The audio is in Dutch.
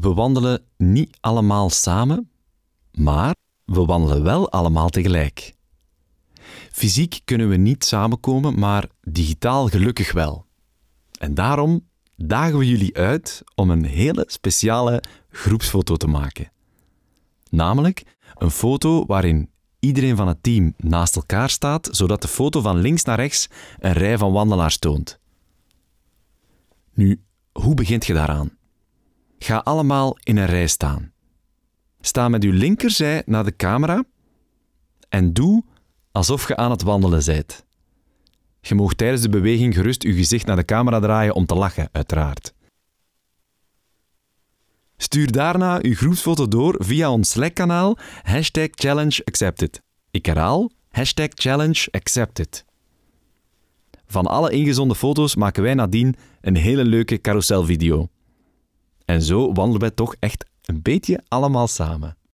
we wandelen niet allemaal samen, maar we wandelen wel allemaal tegelijk. Fysiek kunnen we niet samenkomen, maar digitaal gelukkig wel. En daarom dagen we jullie uit om een hele speciale groepsfoto te maken. Namelijk een foto waarin iedereen van het team naast elkaar staat, zodat de foto van links naar rechts een rij van wandelaars toont. Nu, hoe begint je daaraan? Ga allemaal in een rij staan. Sta met uw linkerzij naar de camera en doe alsof je aan het wandelen bent. Je mag tijdens de beweging gerust uw gezicht naar de camera draaien om te lachen, uiteraard. Stuur daarna uw groepsfoto door via ons Slack-kanaal hashtag challenge accepted. Ik herhaal, hashtag challenge accepted. Van alle ingezonden foto's maken wij nadien een hele leuke carouselvideo. En zo wandelen wij toch echt een beetje allemaal samen.